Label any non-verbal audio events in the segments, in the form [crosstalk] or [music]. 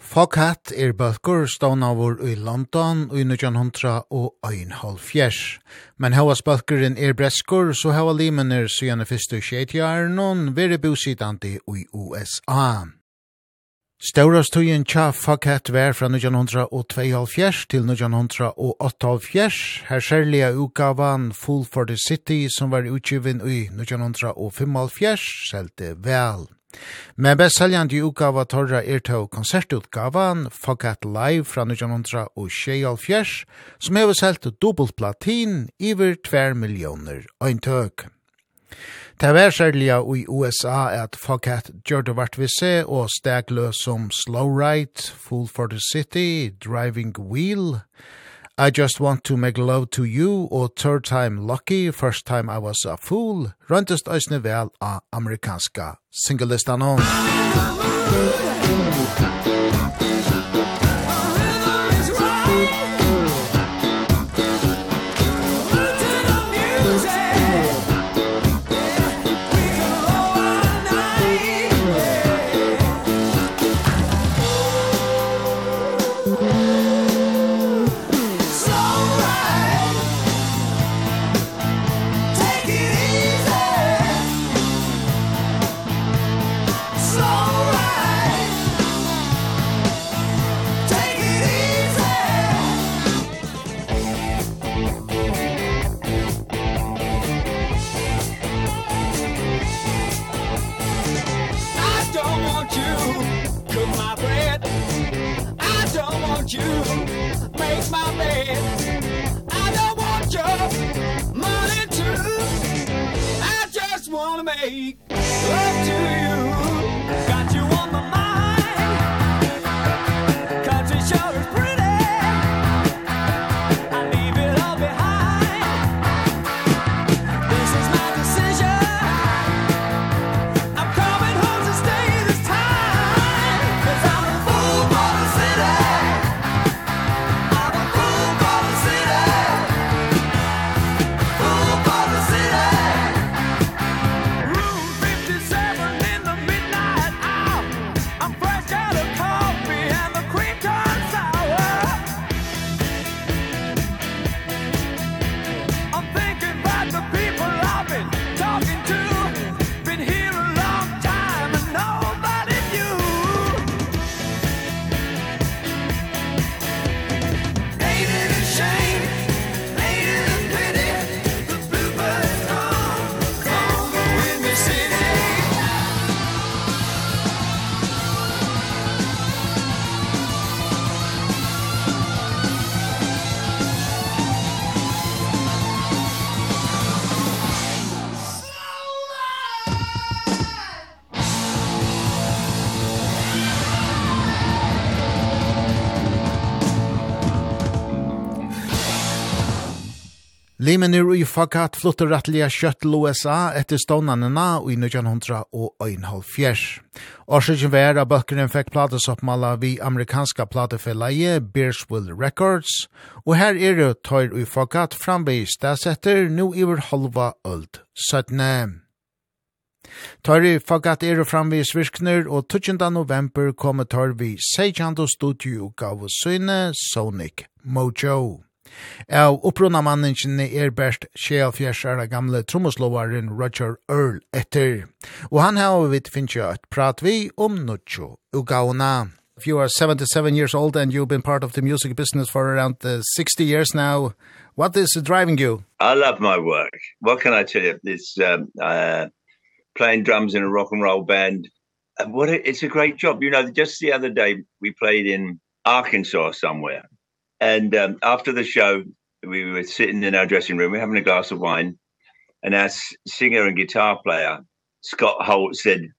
Foghat er bøkker stånavur i London i 1900 og ein halv fjers. Men hava bøkkeren er breskur, så hava limener siden fyrstu skjeitjaren og veri bositandi i USA. Staurastøyen tja Foghat vær fra 2.5 til 1978, her særlige utgavan Full for the City som var utgiven i 5.5, selte vel. Men best seljande utgava torra er til konsertutgavan Forget Live fra 1900 og Sheol Fjers, som hever selt dobbelt platin iver 2 millioner øyntøk. Det var særlig i USA at Forget gjør det vart vi se og stegløs som Slow Ride, Fool for the City, Driving Wheel, I Just Want to Make Love to You og Third Time Lucky, First Time I Was a Fool, røntest eisne vel av amerikanska singelistan. Musik make love to you. Limenir i fakat flutter rattliga kjøtt til USA etter stånanena i 1900 og 1904. Årsøkjen var at bøkkeren fikk platesoppmala vi amerikanska platefelleie Bearsville Records, og her er det tøyr i fakat framvis stedsetter nu iver halva øld 17. Tøyri fagat det framvis virkner, og 20. november kommer tøyr vi seikjando studio gav søyne Sonic Mojo. Av opprunna mannen er best 64 år gamle trommoslovaren Roger Earl etter. Og han har vi finnes jo et prat vi om Nucho Ugauna. If you are 77 years old and you've been part of the music business for around uh, 60 years now, what is driving you? I love my work. What can I tell you? It's um, uh, playing drums in a rock and roll band. And what a, it's a great job. You know, just the other day we played in Arkansas somewhere And um, after the show, we were sitting in our dressing room, we were having a glass of wine, and our singer and guitar player, Scott Holt, said,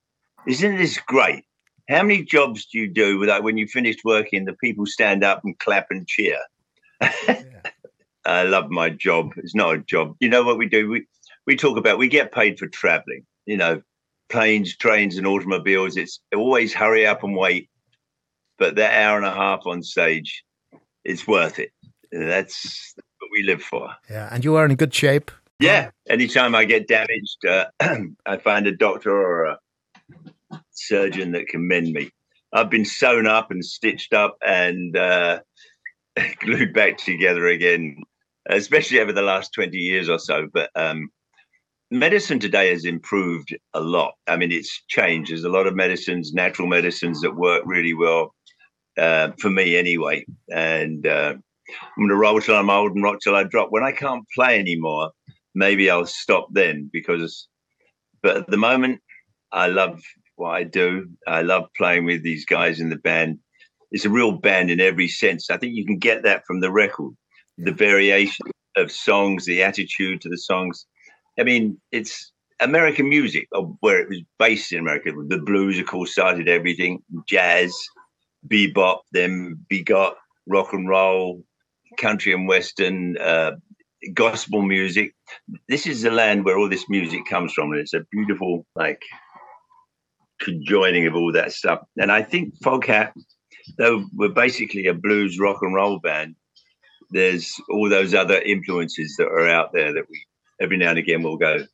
Isn't this great? How many jobs do you do without when you finished working, the people stand up and clap and cheer? Yeah. [laughs] I love my job. It's not a job. You know what we do? We, we talk about, we get paid for traveling, you know, planes, trains, and automobiles. It's always hurry up and wait. But that hour and a half on stage, it's worth it. That's what we live for. Yeah, and you are in good shape. Yeah, anytime I get damaged, uh, [clears throat] I find a doctor or a surgeon that can mend me. I've been sewn up and stitched up and uh [laughs] glued back together again, especially over the last 20 years or so, but um medicine today has improved a lot. I mean, it's changed. There's a lot of medicines, natural medicines that work really well uh, for me anyway. And uh, I'm going to roll till I'm old and rock till I drop. When I can't play anymore, maybe I'll stop then because, but at the moment, I love what I do. I love playing with these guys in the band. It's a real band in every sense. I think you can get that from the record. The variation of songs, the attitude to the songs. I mean, it's American music where it was based in America. The blues of course started everything, jazz, bebop then we got rock and roll country and western uh gospel music. This is the land where all this music comes from and it's a beautiful like conjoining of all that stuff. And i think foghat though we're basically a blues rock and roll band there's all those other influences that are out there that we every now and again we'll go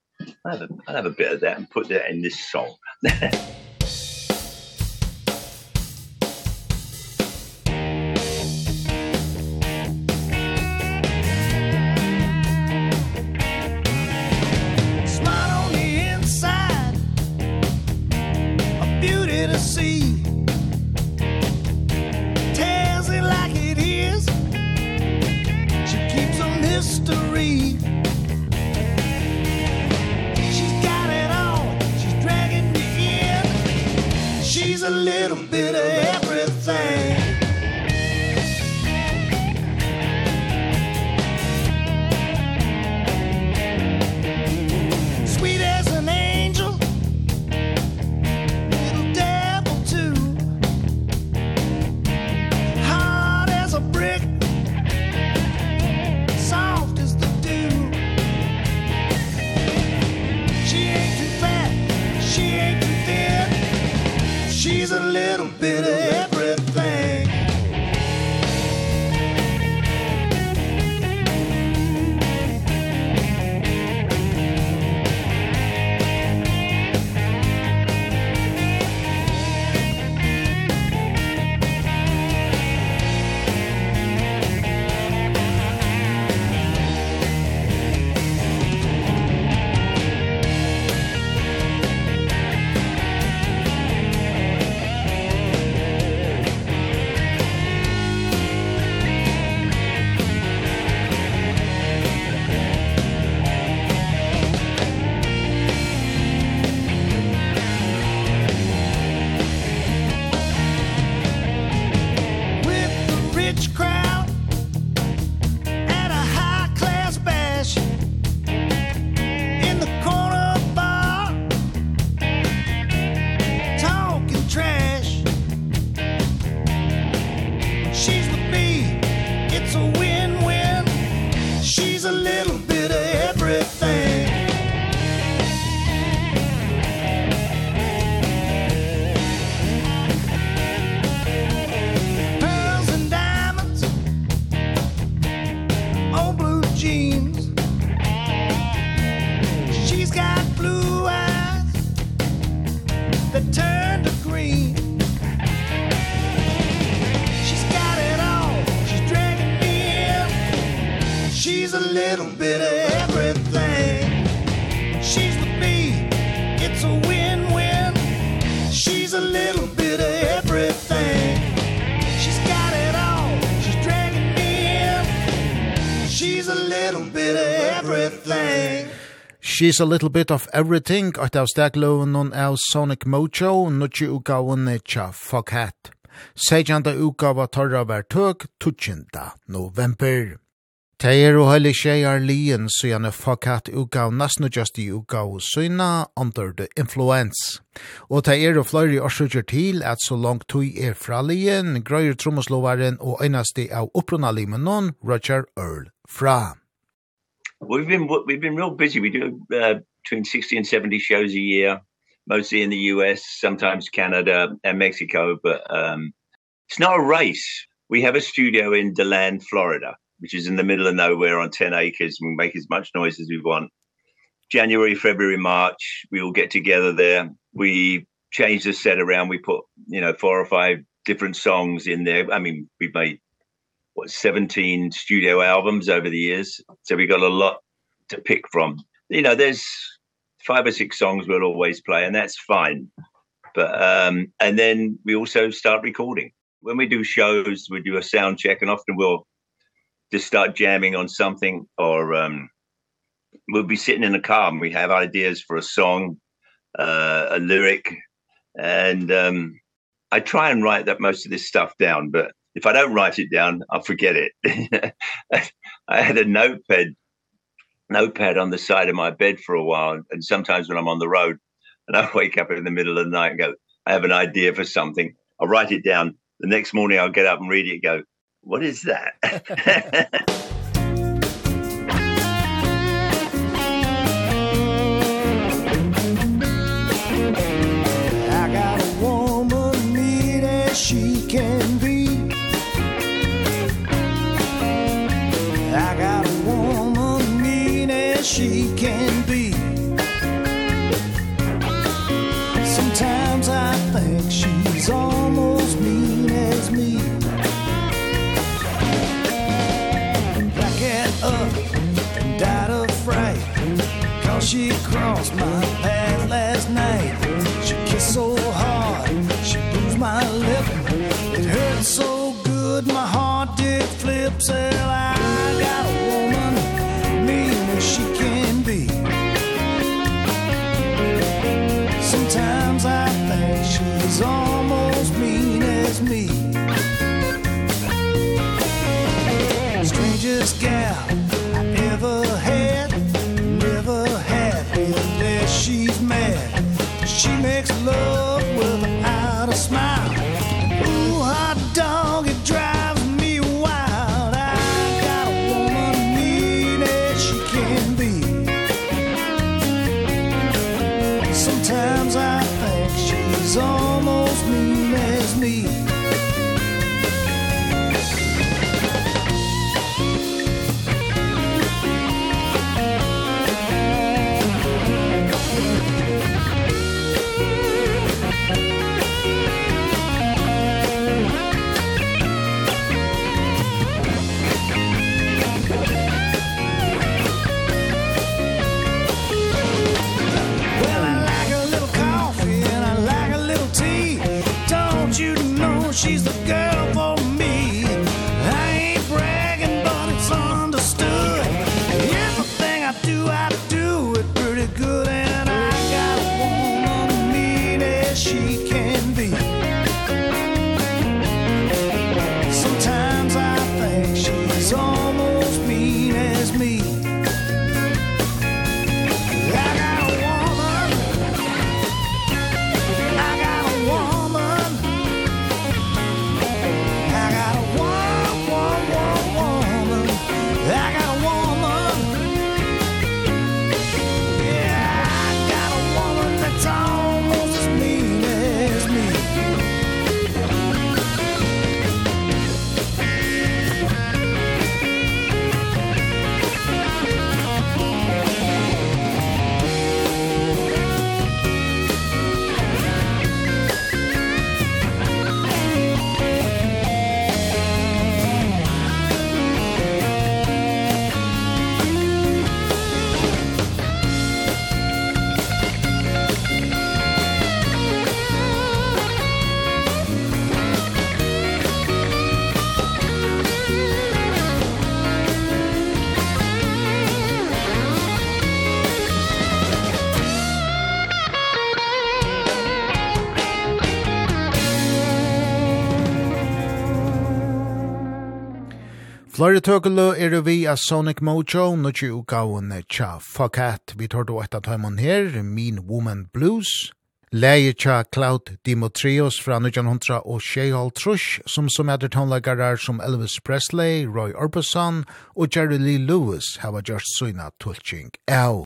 I'll have a, I'll have a bit of that and put that in this song. [laughs] She's a little bit of everything at av stakloven non av Sonic Mojo, nutje ugaven etja Foghat. Seijanda ugava torra var tøk 20. november. Teir og heilig tjejar lien søgjane fakat ugav nesten just i ugav søgna under the influence. Og teir og fløyri årsøkjer til at så langt tui er fra lien, grøyer trommoslovaren og einasti av opprona limen Roger Earl fra. We've been we've been real busy. We do uh, between 60 and 70 shows a year, mostly in the US, sometimes Canada and Mexico, but um it's not a race. We have a studio in DeLand, Florida, which is in the middle of nowhere on 10 acres. We make as much noise as we want. January, February, March, we all get together there. We change the set around. We put, you know, four or five different songs in there. I mean, we've made what 17 studio albums over the years. So we got a lot to pick from. You know there's five or six songs we'll always play and that's fine. But um and then we also start recording. When we do shows we do a sound check and often we'll just start jamming on something or um we'll be sitting in a car and we have ideas for a song uh a lyric. And um I try and write that most of this stuff down but if I don't write it down, I'll forget it. [laughs] I had a notepad notepad on the side of my bed for a while and sometimes when I'm on the road and I [laughs] wake up in the middle of the night and go I have an idea for something. I'll write it down. The next morning I'll get up and read it and go what is that? [laughs] Flore tøkkelø er vi av Sonic Mojo, nukki ugaun tja Fuck Hat. Vi tar du etta av her, Mean Woman Blues. Leie tja Cloud Dimotrios fra 1900 og Sheihal Trush, som som etter tonlagarar som Elvis Presley, Roy Orbison og Jerry Lee Lewis hava gjørst suina tulching. Au!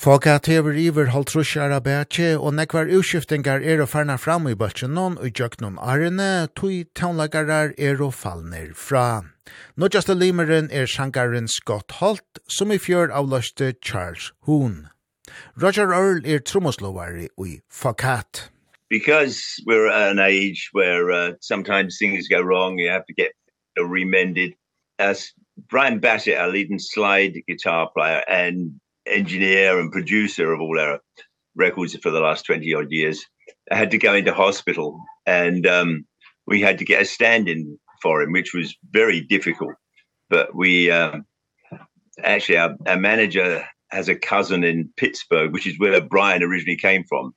Folk har tever iver halvtrusjar av bætje, og nekvar utskiftingar er å farna fram i bøtjen noen og gjøknon arene, tui taunlagarar er å fallner fra. Nåjaste limeren er sjankaren Scott Holt, som i fjør avløste Charles Hoon. Roger Earl er tromoslovari ui Fakat. Because we're at an age where uh, sometimes things go wrong, you have to get remended. As Brian Bassett, our lead and slide guitar player, and engineer and producer of all our records for the last 20 odd years. I had to go into hospital and um we had to get a stand in for him which was very difficult. But we um actually our, our manager has a cousin in Pittsburgh which is where Brian originally came from.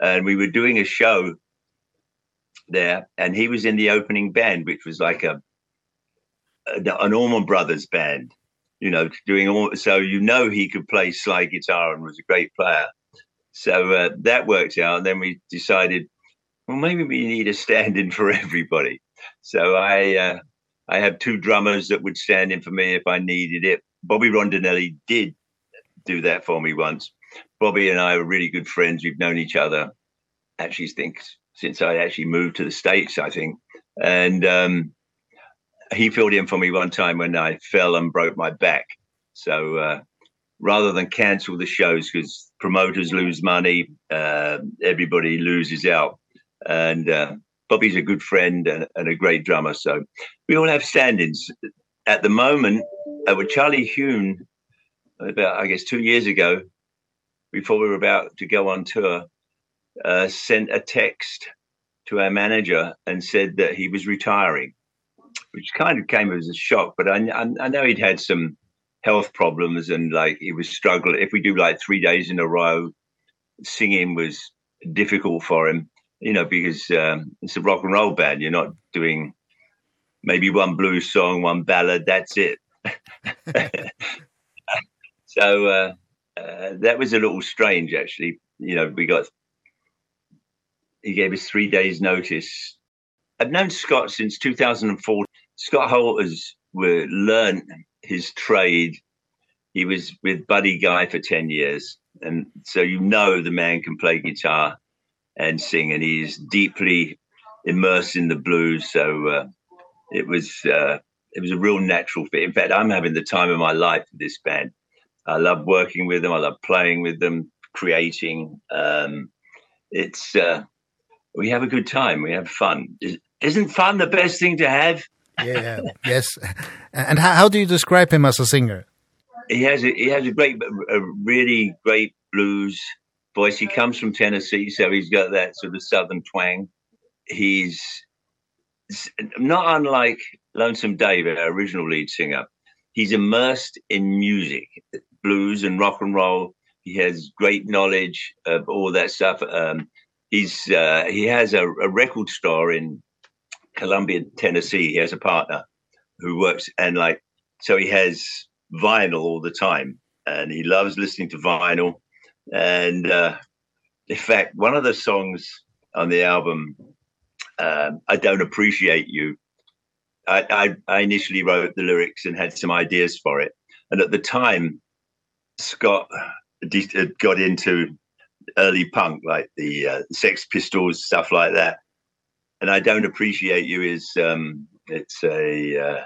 And we were doing a show there and he was in the opening band which was like a a the Norman Brothers band you know doing all so you know he could play slide guitar and was a great player. So uh, that worked out and then we decided well maybe we need a stand in for [laughs] everybody. So i uh, i have two drummers that would stand in for me if i needed it. Bobby rondinelli did do that for me once. Bobby and i are really good friends. We've known each other actually think since i actually moved to the states i think. And um he filled in for me one time when I fell and broke my back. So uh rather than cancel the shows cuz promoters lose money, uh everybody loses out. And uh Bobby's a good friend and, and a great drummer so we all have standings at the moment uh, with Charlie Hune about I guess 2 years ago before we were about to go on tour uh sent a text to our manager and said that he was retiring which kind of came as a shock but I, I I know he'd had some health problems and like he was struggling. If we do like 3 days in a row singing was difficult for him you know because um it's a rock and roll band. You're not doing maybe one blues song one ballad. That's it. [laughs] So uh, uh that was a little strange actually. You know we got he gave us 3 days notice I've known Scott since 2004. Scott Holters were learned his trade. He was with Buddy Guy for 10 years and so you know the man can play guitar and sing and he's deeply immersed in the blues so uh, it was uh, it was a real natural fit. In fact, I'm having the time of my life with this band. I love working with them, I love playing with them, creating um it's uh we have a good time we have fun. Isn't fun the best thing to have? Yeah yes. And how how do you describe him as a singer? He has a, he has a great a really great blues voice. He comes from Tennessee so he's got that sort of southern twang. He's not unlike Lonesome David our original lead singer. He's immersed in music blues and rock and roll. He has great knowledge of all that stuff. Um he's uh, he has a, a record store in Columbia, Tennessee. He has a partner who works and like so he has vinyl all the time and he loves listening to vinyl and uh in fact one of the songs on the album um I don't appreciate you I I I initially wrote the lyrics and had some ideas for it and at the time Scott got into early punk like the uh, Sex Pistols stuff like that. And I don't appreciate you is um it's a uh,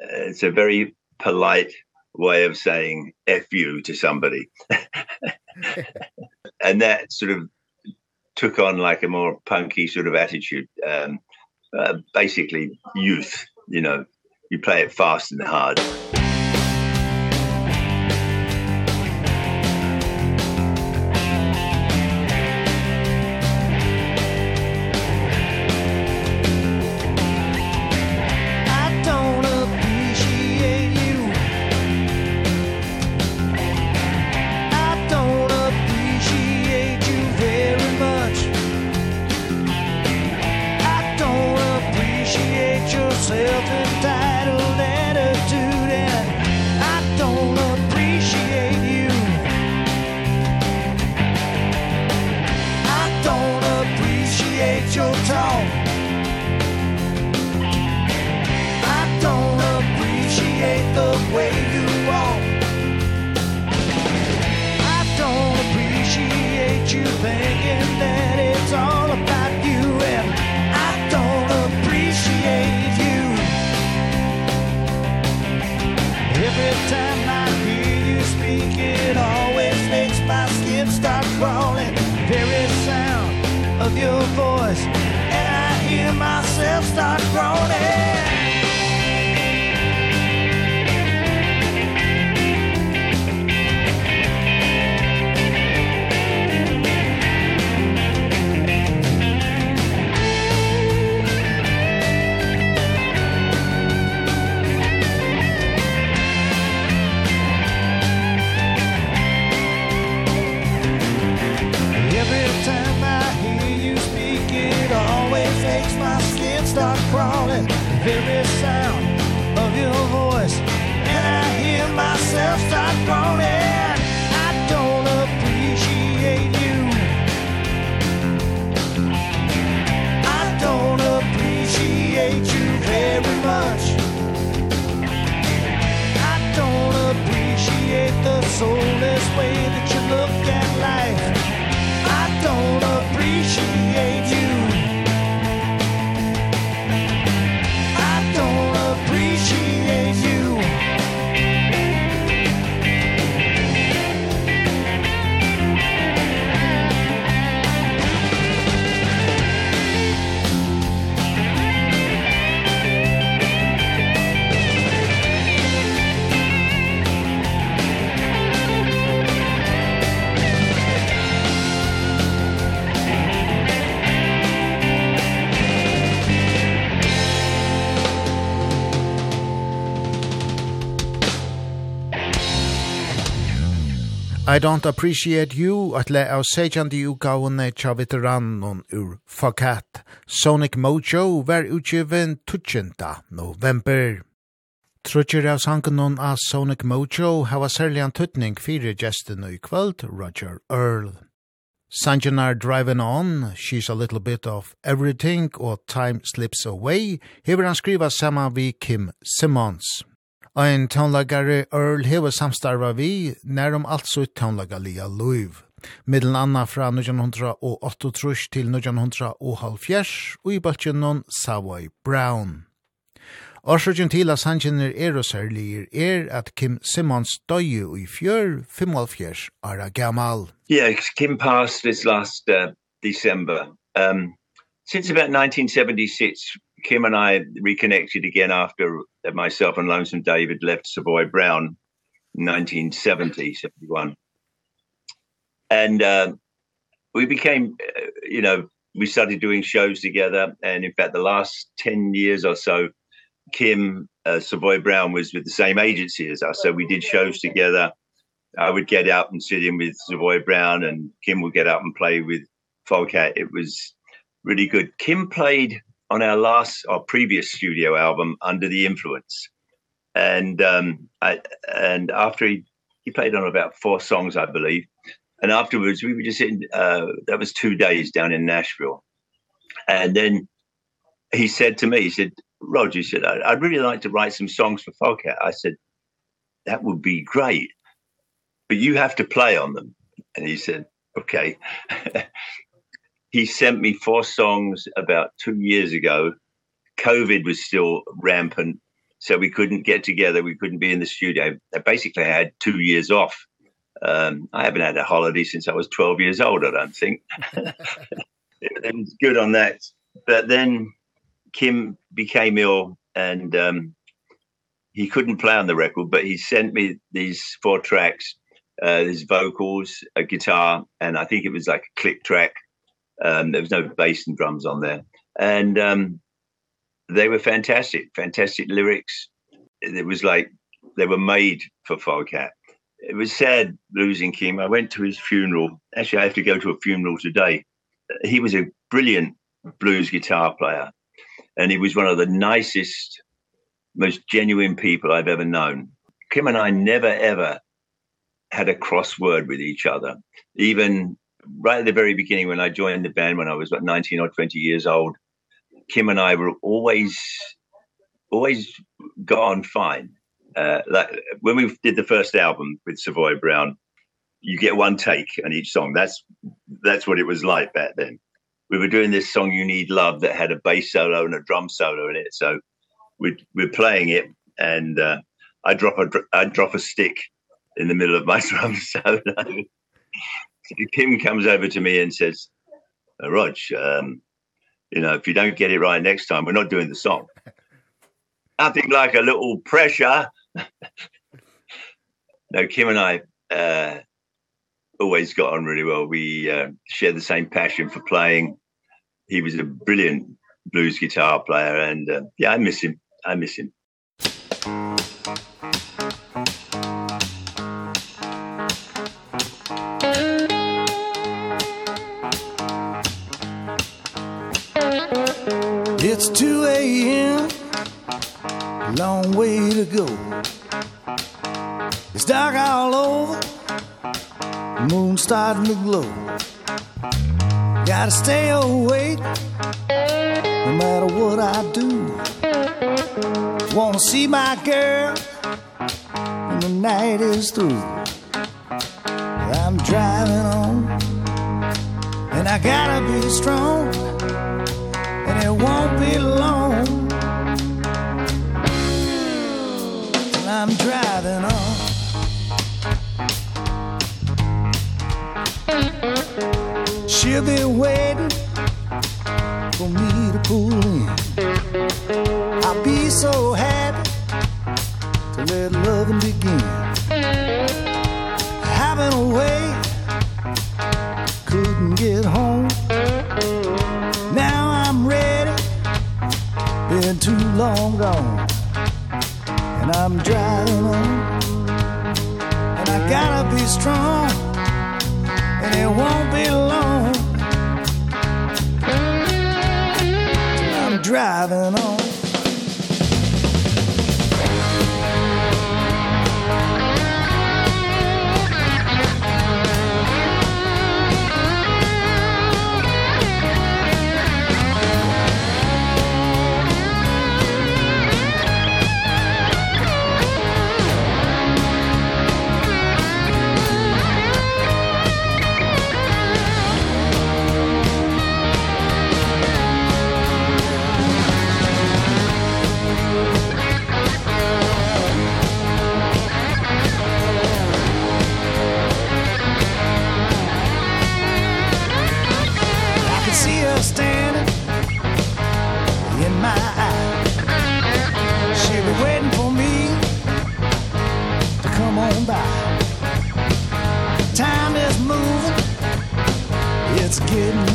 it's a very polite way of saying f you to somebody. [laughs] and that sort of took on like a more punky sort of attitude um uh, basically youth, you know, you play it fast and hard. I don't appreciate you at le av sejandi utgavene tja veteranen ur Fakat. Sonic Mojo var utgiven 20. november. Trutcher av sankenon av Sonic Mojo hava særlig an tuttning fire gesten i kvöld, Roger Earl. Sanjanar Driving On, She's a Little Bit of Everything og Time Slips Away, hever han skriva saman vi Kim Simmons. Ein tónlagari Earl Heve samstarva vi nærum altså tónlagalia Louis. Middelen anna fra 1908 til 1908 og i baltjennom Savoy Brown. Årsøkjen til at sannsjenner er og særlig er at Kim Simmons døye i fjør 75 år gammal. Yeah, Kim passed this last uh, December. Um, since about 1976, Kim and I reconnected again after myself and Lonesome David left Savoy Brown in 1970 71 and uh, we became uh, you know we started doing shows together. And in fact the last 10 years or so Kim uh, Savoy Brown was with the same agency as us. So we did shows together. I would get out and sit in with Savoy Brown and Kim would get out and play with Folkat. it was really good. Kim played on our last our previous studio album Under the Influence. And um I and after he he played on about four songs I believe. And afterwards we were just in uh that was 2 days down in Nashville. And then he said to me he said Roger he said I'd really like to write some songs for Foghat. I said that would be great. But you have to play on them. And he said okay [laughs] he sent me four songs about 2 years ago. Covid was still rampant so we couldn't get together we couldn't be in the studio. I basically had 2 years off. Um i haven't had a holiday since i was 12 years old i don't think. [laughs] It was good on that. But then kim became ill and um he couldn't play on the record but he sent me these four tracks uh his vocals a guitar and i think it was like a click track. Um, there was no bass and drums on there. And um, they were fantastic, fantastic lyrics. It was like they were made for Foghat. It was sad losing Kim. I went to his funeral. Actually, I have to go to a funeral today. He was a brilliant blues guitar player. And he was one of the nicest, most genuine people I've ever known. Kim and I never, ever had a crossword with each other. Even right at the very beginning when I joined the band when I was about 19 or 20 years old, Kim and I were always always gone fine. Uh like when we did the first album with Savoy Brown, you get one take on each song. That's that's what it was like back then. We were doing this song You Need Love that had a bass solo and a drum solo in it. So we we're playing it and uh I drop a I drop a stick in the middle of my [laughs] drum solo. Kim comes over to me and says, uh, Rog, um, you know, if you don't get it right next time, we're not doing the song. [laughs] Nothing like a little pressure. [laughs] now, Kim and I uh, always got on really well. We uh, shared the same passion for playing. He was a brilliant blues guitar player and uh, yeah, I miss him. I miss him. long way to go. It's dark all over. Moon starting to glow. Gotta stay awake No matter what I do. Wanna see my girl When the night is through. I'm driving on And I gotta be strong And it won't be long. She'll be waiting for me to pull in. I'll be so happy to let loving begin. kidney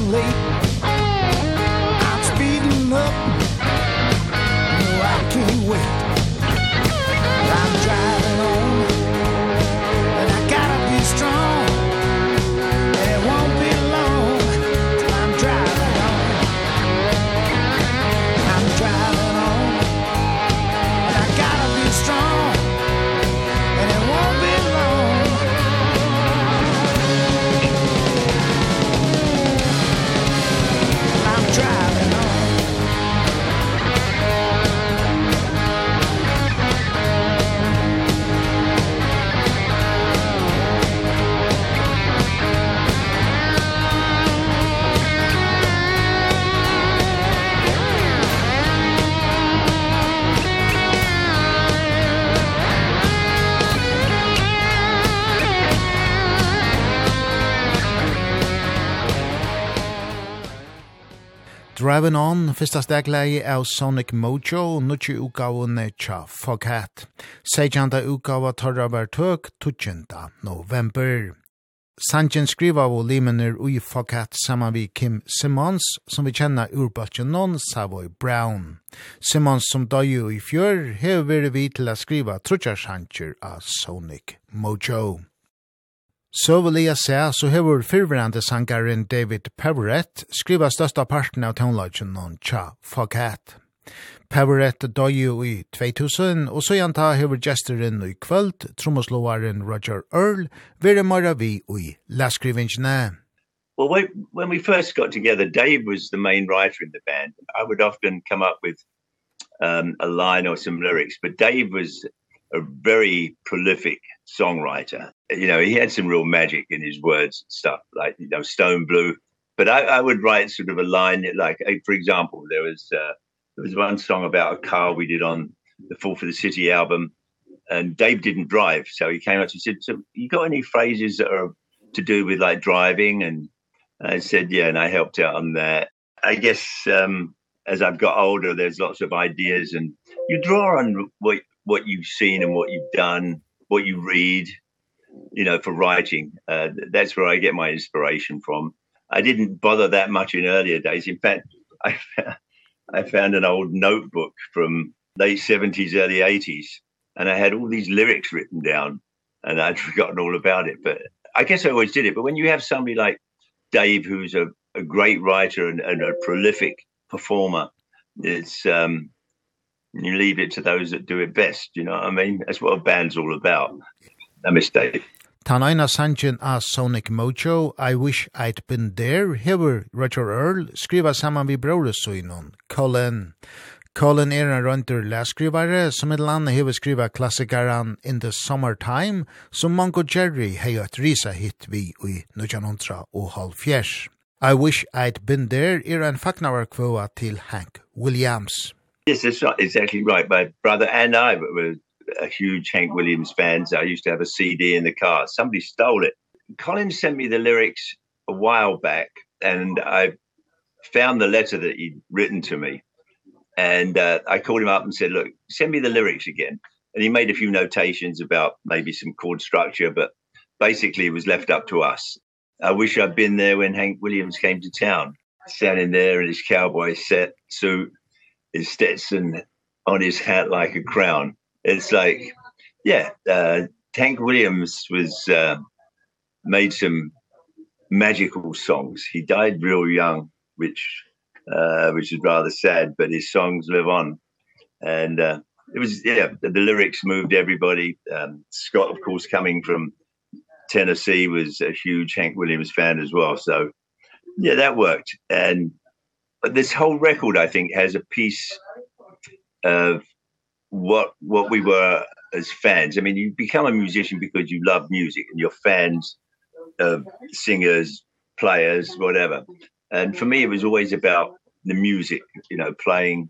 Driving On, fyrsta stegleie av Sonic Mojo, nutje utgavene tja Foghat. Sejanda utgava tarra var tøk 20. november. Sanjen skriva av limener ui Foghat saman vi Kim Simmons, som vi kjenna urbaltjen non Savoy Brown. Simmons som døy i fjør, hever vi til a skriva trutjar sanjer av Sonic Mojo. Søveliga se, så hever fyrverande sangaren David Peverett skriva størsta parten av tonelagen on Cha Fokat. Peverett døy jo i 2000, og så gjenta hever gesteren i kvöld, trommeslåaren Roger Earl, vere mara vi i leskrivingsne. Well, when we first got together, Dave was the main writer in the band. I would often come up with um, a line or some lyrics, but Dave was a very prolific songwriter. You know, he had some real magic in his words and stuff like you know Stone Blue. But I I would write sort of a line like for example there was uh, there was one song about a car we did on the Fall for the City album and Dave didn't drive so he came up and said so you got any phrases that are to do with like driving and I said yeah and I helped out on that. I guess um as I've got older there's lots of ideas and you draw on what what you've seen and what you've done, what you read, you know, for writing. Uh, that's where I get my inspiration from. I didn't bother that much in earlier days. In fact, [laughs] I I found an old notebook from late 70s early 80s and I had all these lyrics written down and I'd [laughs] forgotten all about it, but I guess I always did it. But when you have somebody like Dave who's a a great writer and and a prolific performer, it's um you leave it to those that do it best, you know what I mean? That's what a band's all about. A mistake. Tanaina Sanchin a Sonic Mojo, I wish I'd been there, hever Roger Earl, skriva saman vi broresuinon, Colin. Colin er en røntur leskrivare som et land hever skriva klassikaran In the Summertime, som Mongo Jerry heiat risa hit vi i 1900 og halvfjers. I wish I'd been there er en faknavarkvåa til Hank Williams. Yes, that's right. Exactly right. My brother and I were a huge Hank Williams fans. I used to have a CD in the car. Somebody stole it. Colin sent me the lyrics a while back and I found the letter that he'd written to me. And uh, I called him up and said, look, send me the lyrics again. And he made a few notations about maybe some chord structure, but basically it was left up to us. I wish I'd been there when Hank Williams came to town, standing there in his cowboy set suit Stetson on his hat like a crown. It's like, yeah, uh, Tank Williams was uh, made some magical songs. He died real young, which uh, which is rather sad, but his songs live on. And uh, it was yeah, the, the lyrics moved everybody. Um, Scott, of course, coming from Tennessee, was a huge Hank Williams fan as well. So yeah, that worked. And this whole record I think has a piece of what what we were as fans. I mean you become a musician because you love music and you're fans of singers players whatever. And for me it was always about the music you know playing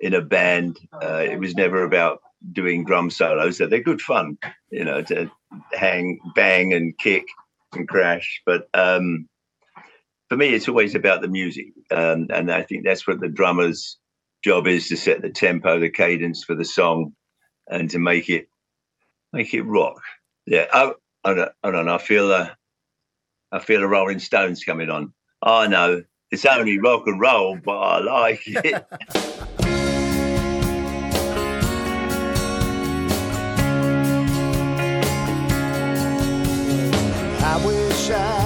in a band. Uh, it was never about doing drum solos. So they're good fun you know to hang bang and kick and crash. But um for me it's always about the music. Um and i think that's what the drummer's job is to set the tempo the cadence for the song and to make it make it rock. Yeah i i don't, I, don't know, I feel uh, i feel a rolling stones coming on. I oh, know it's only rock and roll but i like it. [laughs] I wish I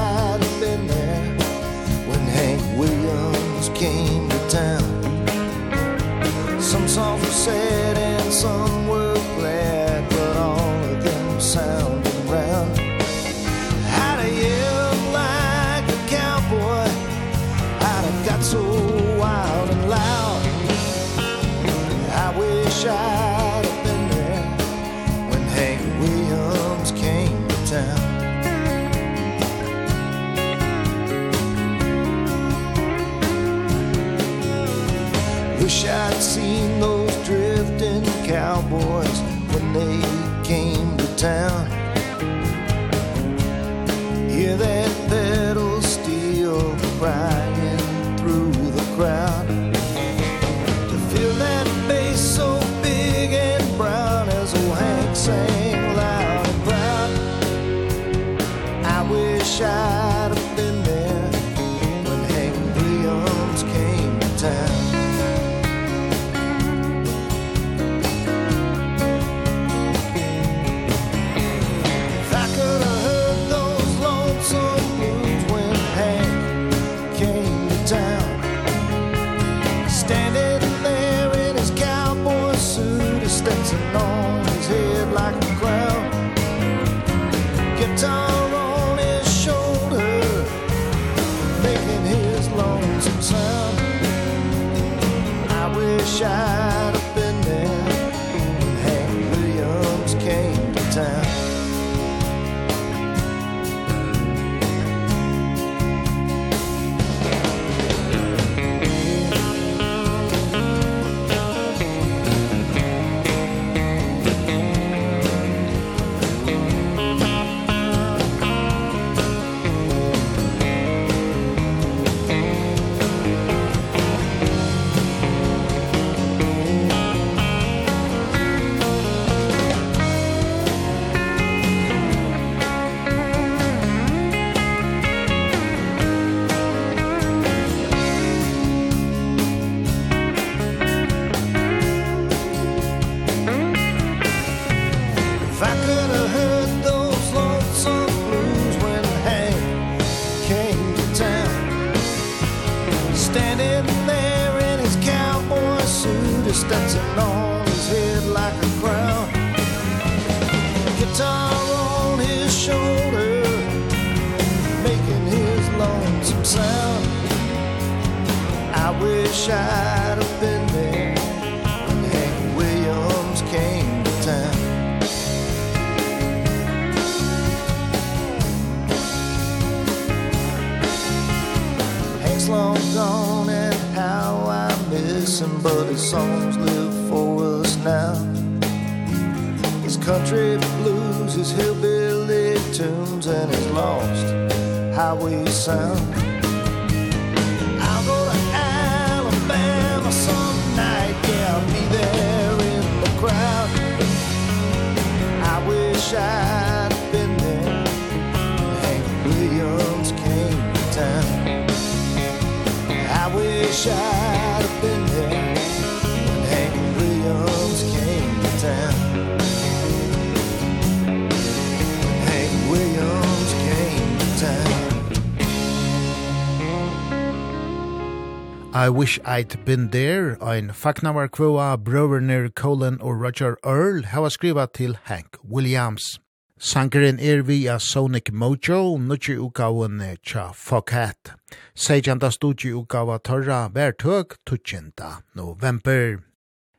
I Wish I'd Been There, ein fagnavar kvua brøverner Colin og Roger Earl hava skriva til Hank Williams. Sankeren er via Sonic Mojo, nutje ukaven tja Foghat. Sejanda studji ukava torra vertøk 20. november.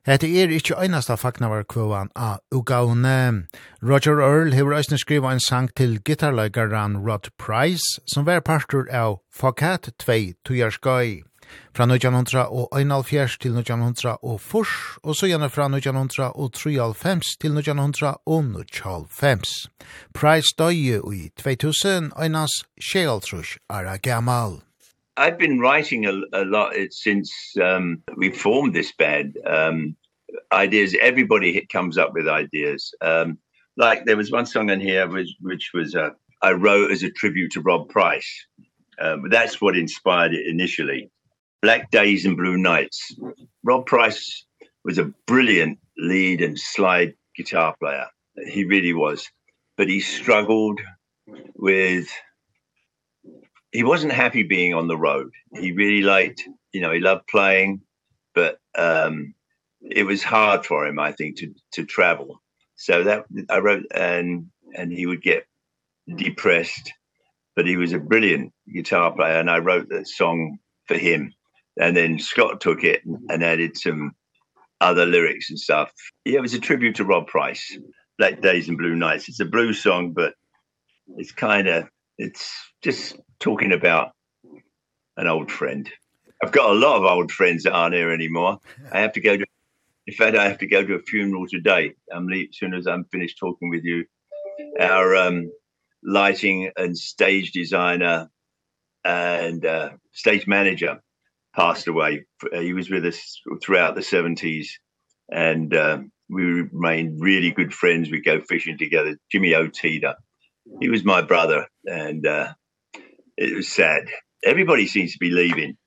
Hette er ikkje einasta fagnavar kvåan av ugaune. Roger Earl hever eisne skriva en sang til gitarleikaren Rod Price, som var partur av Foghat 2 tujarskoi fra 1901 til 1904, og så gjerne fra 1993 til 1995. Price døye i 2000, øynas Sjealtrush Ara Gamal. I've been writing a, a lot since um, we formed this band. Um, ideas, everybody comes up with ideas. Um, like there was one song in here which, which was uh, I wrote as a tribute to Rob Price. Um, that's what inspired it initially. Black Days and Blue Nights. Rob Price was a brilliant lead and slide guitar player. He really was. But he struggled with he wasn't happy being on the road. He really liked, you know, he loved playing, but um it was hard for him I think to to travel. So that I wrote and and he would get depressed, but he was a brilliant guitar player and I wrote that song for him and then Scott took it and added some other lyrics and stuff. Yeah, it was a tribute to Rob Price, Black Days and Blue Nights. It's a blues song, but it's kind of it's just talking about an old friend. I've got a lot of old friends that aren't here anymore. I have to go to in fact I have to go to a funeral today. I'm leave as soon as I'm finished talking with you. Our um lighting and stage designer and uh stage manager passed away. He was with us throughout the 70s and um, we remained really good friends. We'd go fishing together. Jimmy Otida, he was my brother and uh, it was sad. Everybody seems to be leaving.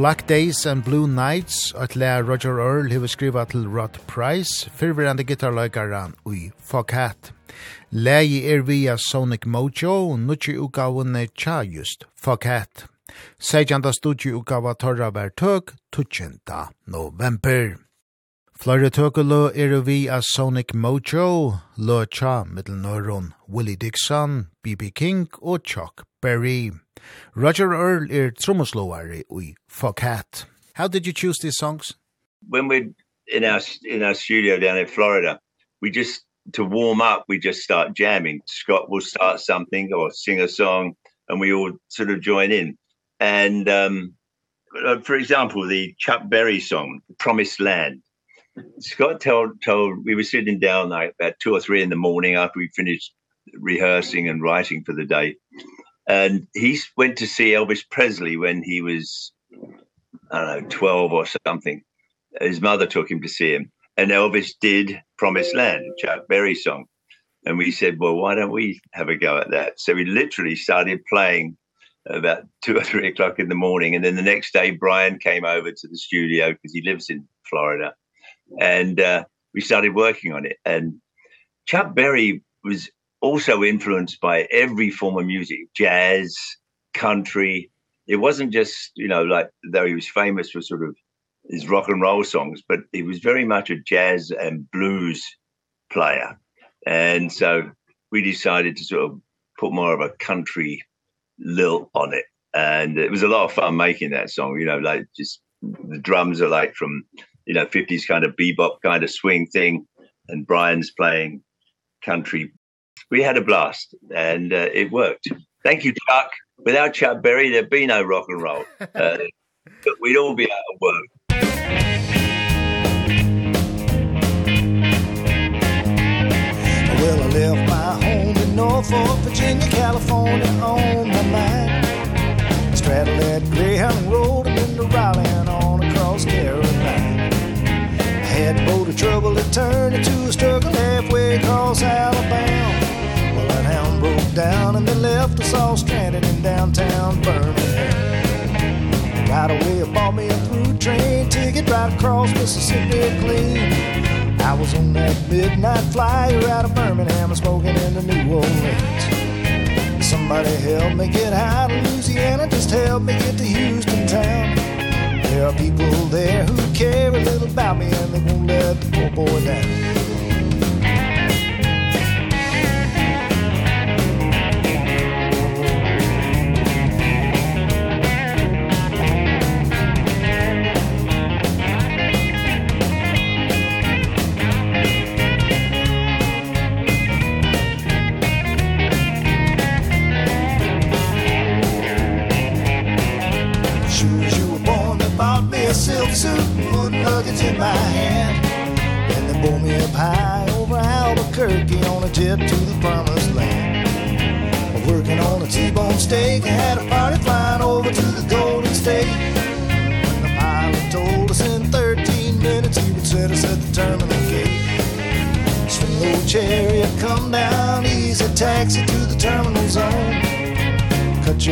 Black Days and Blue Nights, at lær Roger Earl hefur skriva til Rod Price, fyrverandi gitarløygaran ui Fuck Hat. Lægi er via Sonic Mojo, og nutji utgavene tja just Fuck Hat. Seidjanda uka utgava torra ver tøk, 20. november. Flore tøkelø er vi av Sonic Mojo, lo cha mittel nøron Willie Dixon, B.B. King og Chuck Berry. Roger Earl er trommeslåare i Fuck How did you choose these songs? When we in our in our studio down in Florida, we just to warm up, we just start jamming. Scott will start something or sing a song and we all sort of join in. And um for example, the Chuck Berry song, Promised Land. Scott told told we were sitting down like about 2 or 3 in the morning after we finished rehearsing and writing for the day and he went to see Elvis Presley when he was I don't know 12 or something. His mother took him to see him. And Elvis did Promised Land Chuck Berry song. And we said well why don't we have a go at that? So we literally started playing about 2 or 3 o'clock in the morning. And then the next day Brian came over to the studio because he lives in Florida. And uh, we started working on it. And Chuck Berry was also influenced by every form of music, jazz, country. It wasn't just, you know, like though he was famous for sort of his rock and roll songs, but he was very much a jazz and blues player. And so we decided to sort of put more of a country lilt on it. And it was a lot of fun making that song, you know, like just the drums are like from, you know, 50s kind of bebop kind of swing thing and Brian's playing country we had a blast and uh, it worked. Thank you, Chuck. Without Chuck Berry, there'd be no rock and roll. Uh, but we'd all be out of work. Well, I left my home in Norfolk, Virginia, California on my mind. Straddled that Greyhound Road and been to Raleigh and on across Carolina. Had a boat of trouble that turned into a struggle halfway across Alabama town broke down and they left us all stranded in downtown Birmingham. Right away I bought me a through train ticket right across Mississippi clean. I was on that midnight flyer out of Birmingham and smoking into New Orleans. Somebody help me get out of Louisiana, just help me get to Houston town. There are people there who care a little about me and they won't let the poor boy down.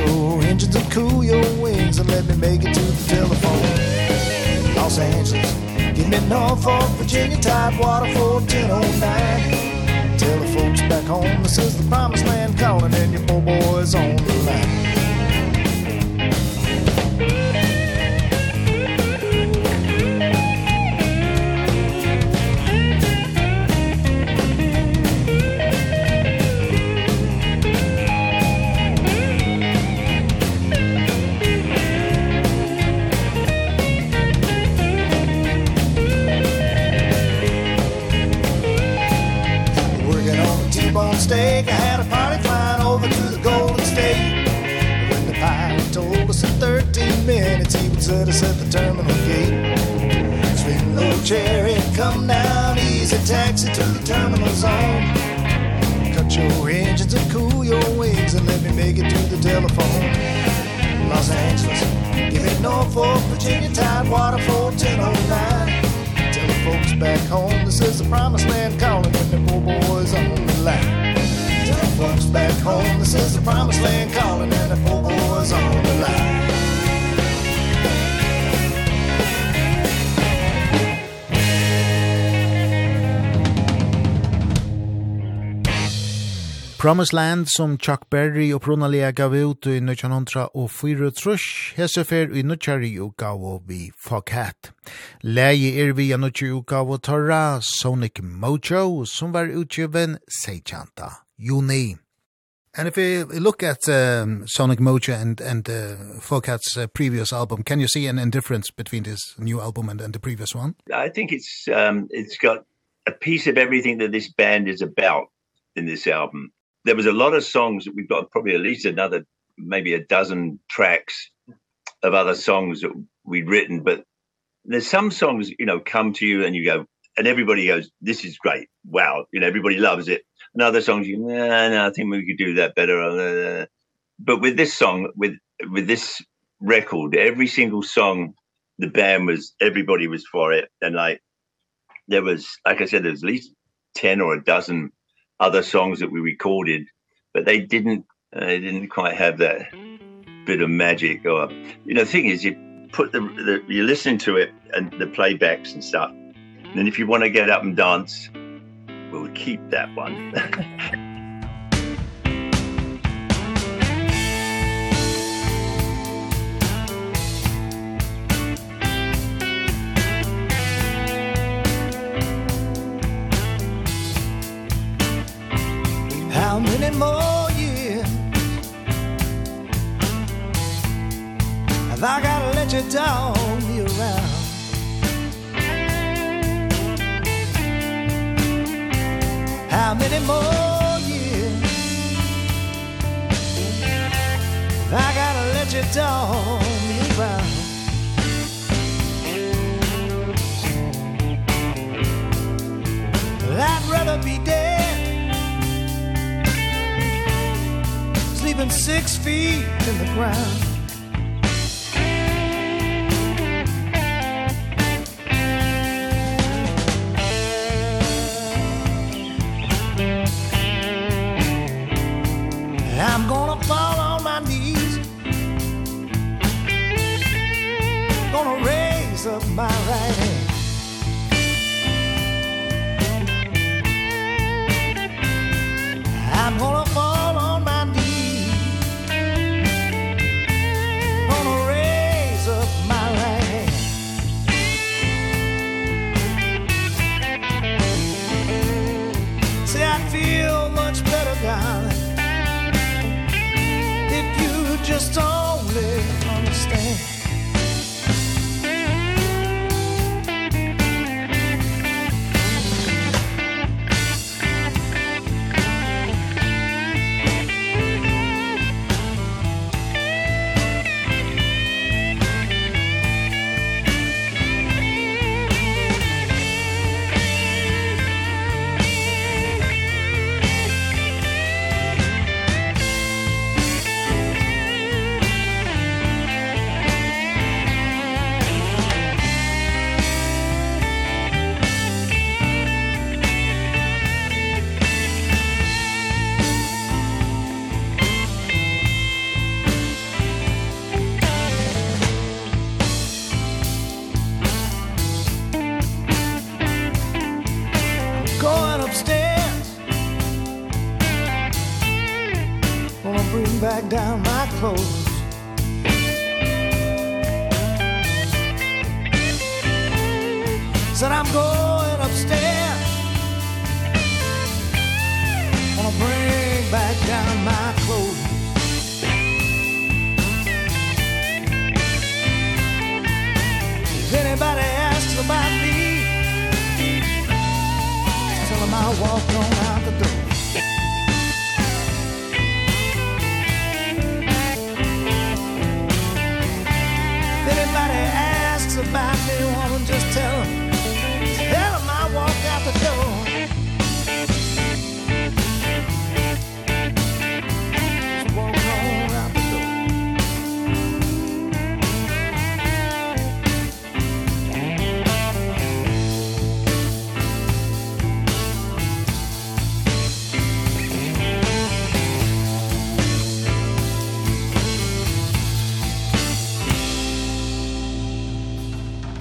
your engines and cool your wings and let me make it to the telephone. Los Angeles give me Norfolk Virginia Tidewater 41009 tell the folks back home this is the promised land calling and your poor boys on the line. at us at the terminal gate. Swing low cherry, come down easy Taxi to the terminal zone. Cut your engines and cool your wings And let me make it to the telephone. Los Angeles, give me Norfolk, Virginia Tide Waterford, Tell the folks back home This is the promised land calling When the poor boys on the line. Tell the folks back home This is the promised land calling And the poor boys on the line. Promised Land som Chuck Berry og Pronalia gav ut i 1904 og 4 trush, hesefer i nutjari og vi Foghat. Leie er vi av nutjari og og torra Sonic Mojo som var utgiven sejtjanta juni. And if we look at um, Sonic Mojo and, and uh, Foghat's uh, previous album, can you see an indifference between this new album and, and the previous one? I think it's um, it's got a piece of everything that this band is about in this album there was a lot of songs that we've got probably at least another maybe a dozen tracks of other songs that we'd written but there's some songs you know come to you and you go and everybody goes this is great. Wow. You know everybody loves it. And other songs you nah, nah, I think we could do that better. But with this song with with this record every single song the band was everybody was for it. And like there was like I said there's at least 10 or a dozen other songs that we recorded but they didn't uh, they didn't quite have that bit of magic or you know the thing is you put the, the you listen to it and the playbacks and stuff. And then if you want to get up and dance we'll keep that one. [laughs] I gotta let you down me around. How many more years? I gotta let you down me around. I'd rather be dead. Sleeping six feet in the ground. feel much better, darling If you just only understand.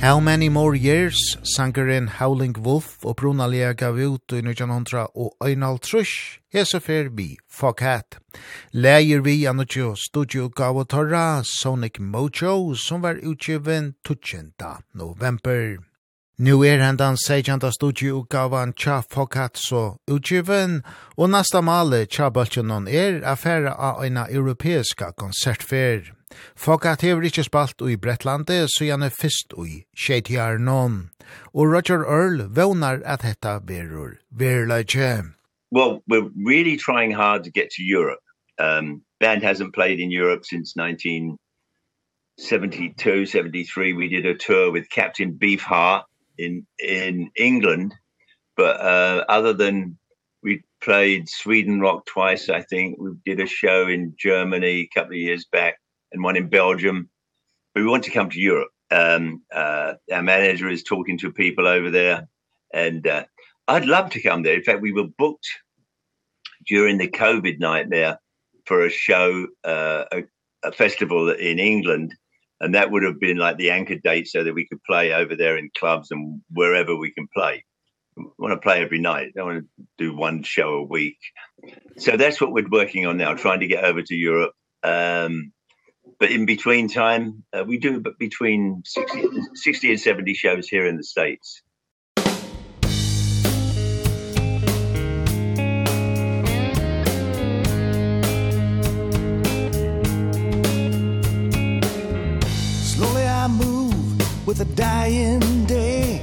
How Many More Years, sangeren Howling Wolf og Brunalia gav ut i 1900 og Einald Trush, hese fer vi Fuck Hat. Leir vi anutjo studio gav og torra Sonic Mojo som var utgiven 20. november. Nu er hendan seikjanta studio utgavan tja Fokatso utgiven, og nasta male tja baltjonon er affæra av eina europeiska konsertfer. Fokat hever ikkje spalt ui Bretlandi, så gjerne fyrst ui Sheitjar non. Og Roger Earl vånar at hetta verur verleitje. Well, we're really trying hard to get to Europe. Um, band hasn't played in Europe since 1972, 73. We did a tour with Captain Beefheart in, in England. But uh, other than we played Sweden Rock twice, I think. We did a show in Germany a couple of years back and one in Belgium. But we want to come to Europe. Um uh our manager is talking to people over there and uh, I'd love to come there. In fact, we were booked during the COVID nightmare for a show uh a, a festival in England and that would have been like the anchor date so that we could play over there in clubs and wherever we can play. we want to play every night. I want to do one show a week. So that's what we're working on now, trying to get over to Europe. Um but in between time uh, we do but between 60 60 and 70 shows here in the states. Slowly i move with a dying day.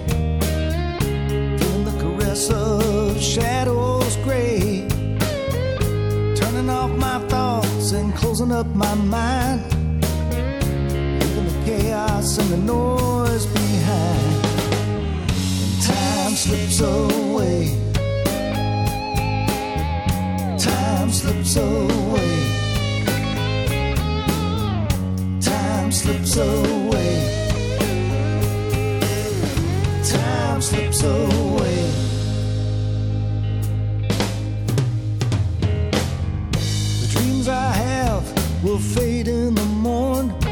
In the caress of shadows gray. Turning off my thoughts and closing up my mind the noise behind. And time slips away. Time slips away. Time slips away. Time slips away. The dreams I have will fade in the morn.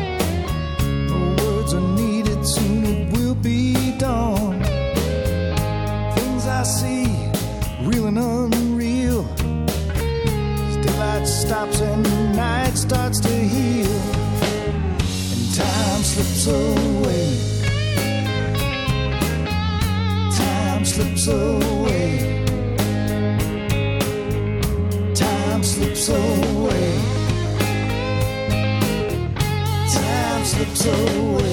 stops and night starts to heal. And time slips away. Time slips away. Time slips away. Time slips away.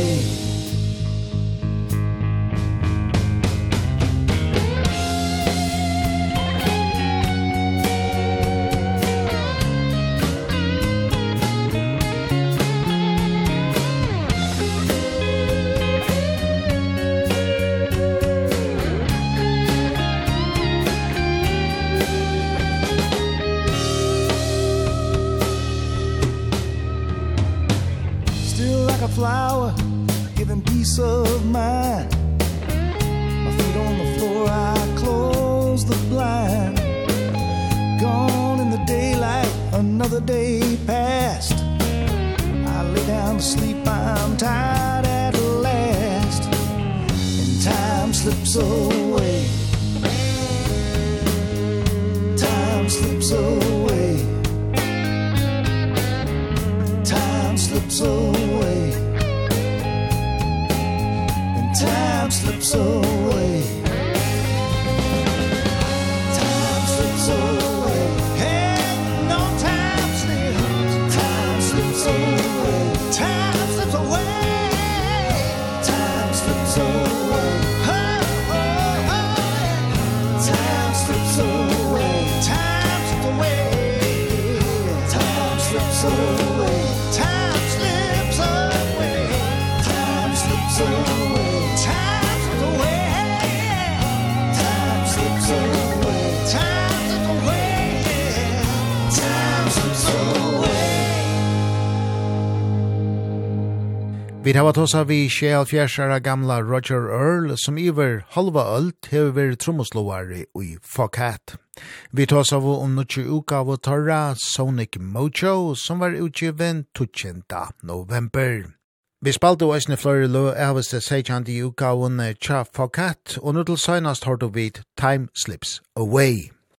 Vi har tåsa vi 24 gamla Roger Earl som iver halva ölt hever vært trommoslåare i Fokat. Vi tåsa vi om nutje uka av torra Sonic Mojo som var utgiven 20. november. Vi spalte og eisne flore lø avast det seikjandi uka av tja Fokat og nu til søgnast hårdu vid Time Slips Away.